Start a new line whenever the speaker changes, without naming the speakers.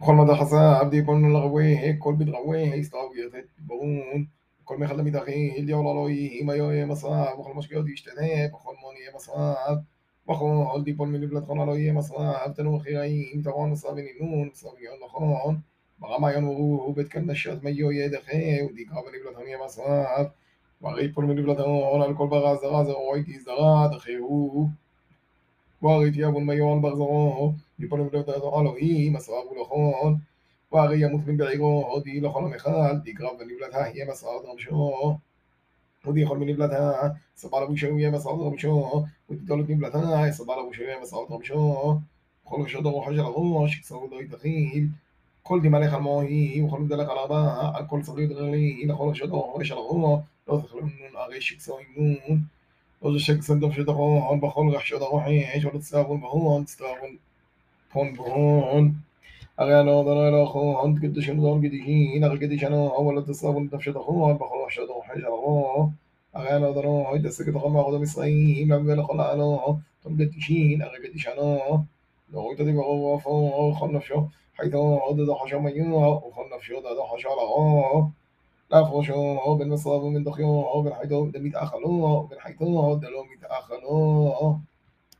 וכל מדע חסב דיפון לרווי, כל בדרווי, הסתעבויות ברון, כל מחל מתחיל, דיור אלוהי, אם היו יהיה מסרב, וכל משקיעות ישתנה, וכל מון יהיה מסרב, וכל דיפול מנבלתכון אלוהי יהיה מסרב, תנו חיראים, תרון מסרב ונינון, מסרב ויון נכון, ברמה ינורו, בית כאן נשות מיו ידחה, ודיקרא ונבלתון יהיה מסרב, והרי פול מנבלתון על כל ברע זרע זרעו הייתי זרע, דחהו, והרי תיאבון מיו על בר זרעו, דיפול מנבלתון אלוהי, מסרב ולכון, והרי ימות בן בעירו, הודי לכל המכל, תקרב ונבלתה יהיה מסרת רמשו. הודי יכול מנבלתה, סבא לבושו יהיה מסרת רמשו, ותיטול את נבלתה, סבא לבושו יהיה מסרת רמשו. וכל רשת הרוחה של הראש, כסרו לא יתחיל. כל תמלך על מוהי, וכל מדלך על ארבע, על כל צריך דרלי, לכל רשת הרוחה של הראש, לא תכלו נון הרי שכסו אימון. Olszyk sędziów się dochował, on bachol się dochował, iść od stawun, bahun, stawun, pon, bahun. أغان وضنا إلى أخوهن قد شنو قديشين أغل قديشنا أول تصابون نفشد أخوهن بخلو أشد وحيش أخوه أغان وضنا هيدا سكت أخوهن أخوه مصريين لما بلا خلعناه تم قديشين أغل قديشنا لو تدي بغوه فوه خل نفشه حيث عدد حشا ميوه وخل نفشه دد حشا لغاه نفرشوا بالمصاب ومن دخيوه بالحيث دم يتأخلوه بالحيث دلهم يتأخلوه